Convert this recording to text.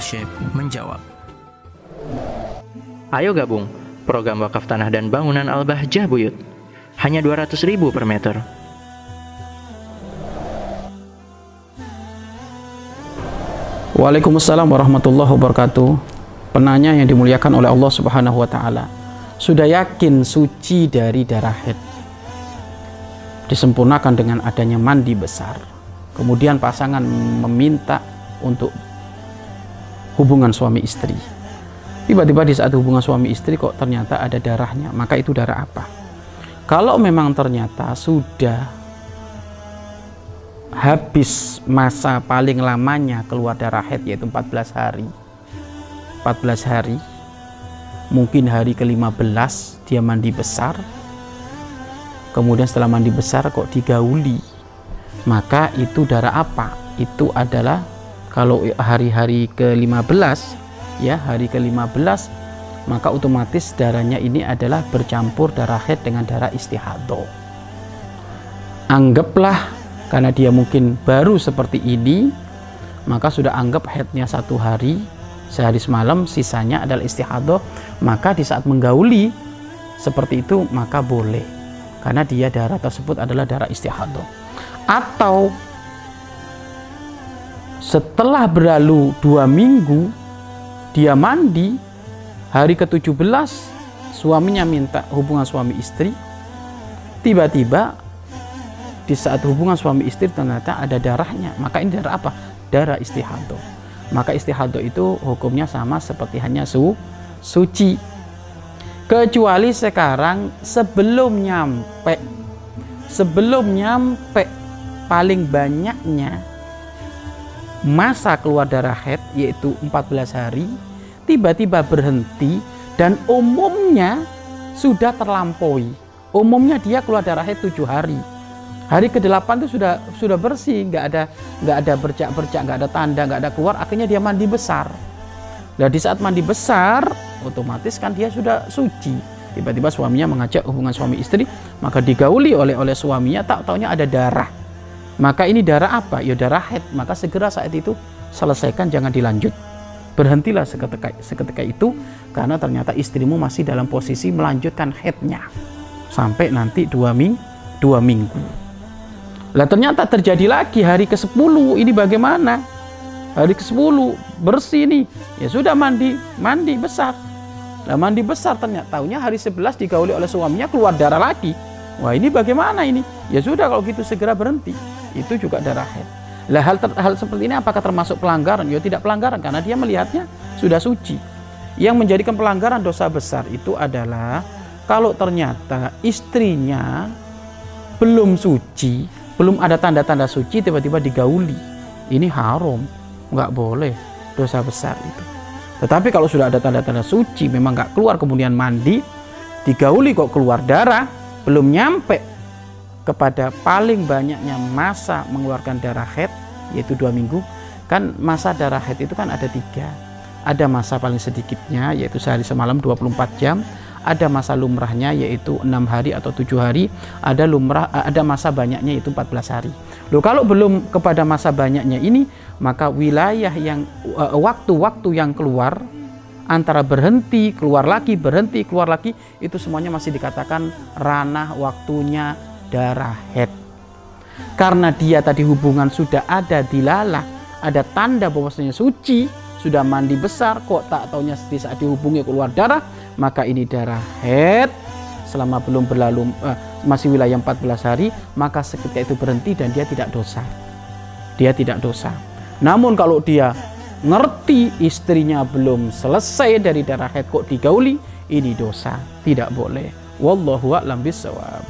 Syekh menjawab. Ayo gabung program wakaf tanah dan bangunan Al-Bahjah Buyut. Hanya 200 ribu per meter. Waalaikumsalam warahmatullahi wabarakatuh. Penanya yang dimuliakan oleh Allah Subhanahu wa taala. Sudah yakin suci dari darah haid. Disempurnakan dengan adanya mandi besar. Kemudian pasangan meminta untuk hubungan suami istri. Tiba-tiba di saat hubungan suami istri kok ternyata ada darahnya, maka itu darah apa? Kalau memang ternyata sudah habis masa paling lamanya keluar darah haid yaitu 14 hari 14 hari mungkin hari ke-15 dia mandi besar kemudian setelah mandi besar kok digauli maka itu darah apa itu adalah kalau hari-hari ke-15 ya hari ke-15 maka otomatis darahnya ini adalah bercampur darah haid dengan darah istihadah. Anggaplah karena dia mungkin baru seperti ini maka sudah anggap headnya satu hari sehari semalam sisanya adalah istihadah maka di saat menggauli seperti itu maka boleh. Karena dia darah tersebut adalah darah istihadah. Atau setelah berlalu dua minggu dia mandi. Hari ke-17 suaminya minta hubungan suami istri. Tiba-tiba di saat hubungan suami istri ternyata ada darahnya. Maka ini darah apa? Darah istihadah. Maka istihadah itu hukumnya sama seperti hanya su suci. Kecuali sekarang sebelum nyampe sebelum nyampe paling banyaknya masa keluar darah head yaitu 14 hari tiba-tiba berhenti dan umumnya sudah terlampaui. Umumnya dia keluar darah head 7 hari. Hari ke-8 itu sudah sudah bersih nggak ada nggak ada bercak-bercak nggak ada tanda nggak ada keluar akhirnya dia mandi besar. Nah di saat mandi besar otomatis kan dia sudah suci. Tiba-tiba suaminya mengajak hubungan suami istri maka digauli oleh oleh suaminya tak taunya ada darah maka ini darah apa ya darah head maka segera saat itu selesaikan jangan dilanjut berhentilah seketika seketika itu karena ternyata istrimu masih dalam posisi melanjutkan headnya sampai nanti dua minggu dua minggu lah ternyata terjadi lagi hari ke-10 ini bagaimana? Hari ke-10 bersih nih. Ya sudah mandi, mandi besar. Lah mandi besar ternyata tahunya hari 11 digauli oleh suaminya keluar darah lagi. Wah ini bagaimana ini? Ya sudah kalau gitu segera berhenti. Itu juga darah head. Lah hal, hal seperti ini apakah termasuk pelanggaran? Ya tidak pelanggaran karena dia melihatnya sudah suci. Yang menjadikan pelanggaran dosa besar itu adalah kalau ternyata istrinya belum suci belum ada tanda-tanda suci tiba-tiba digauli ini haram nggak boleh dosa besar itu tetapi kalau sudah ada tanda-tanda suci memang nggak keluar kemudian mandi digauli kok keluar darah belum nyampe kepada paling banyaknya masa mengeluarkan darah head yaitu dua minggu. Kan masa darah head itu kan ada tiga. Ada masa paling sedikitnya yaitu sehari semalam 24 jam. Ada masa lumrahnya yaitu enam hari atau tujuh hari. Ada lumrah eh, ada masa banyaknya yaitu 14 hari. Loh kalau belum kepada masa banyaknya ini maka wilayah yang eh, waktu-waktu yang keluar antara berhenti keluar lagi berhenti keluar lagi itu semuanya masih dikatakan ranah waktunya darah head karena dia tadi hubungan sudah ada dilalah ada tanda bahwasanya suci sudah mandi besar kok tak taunya di saat dihubungi keluar darah maka ini darah head selama belum berlalu uh, masih wilayah 14 hari maka seketika itu berhenti dan dia tidak dosa. Dia tidak dosa. Namun kalau dia ngerti istrinya belum selesai dari darah head kok digauli ini dosa. Tidak boleh. Wallahu a'lam bisawab